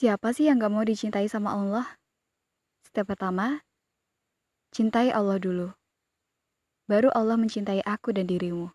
Siapa sih yang gak mau dicintai sama Allah? Step pertama, cintai Allah dulu. Baru Allah mencintai aku dan dirimu.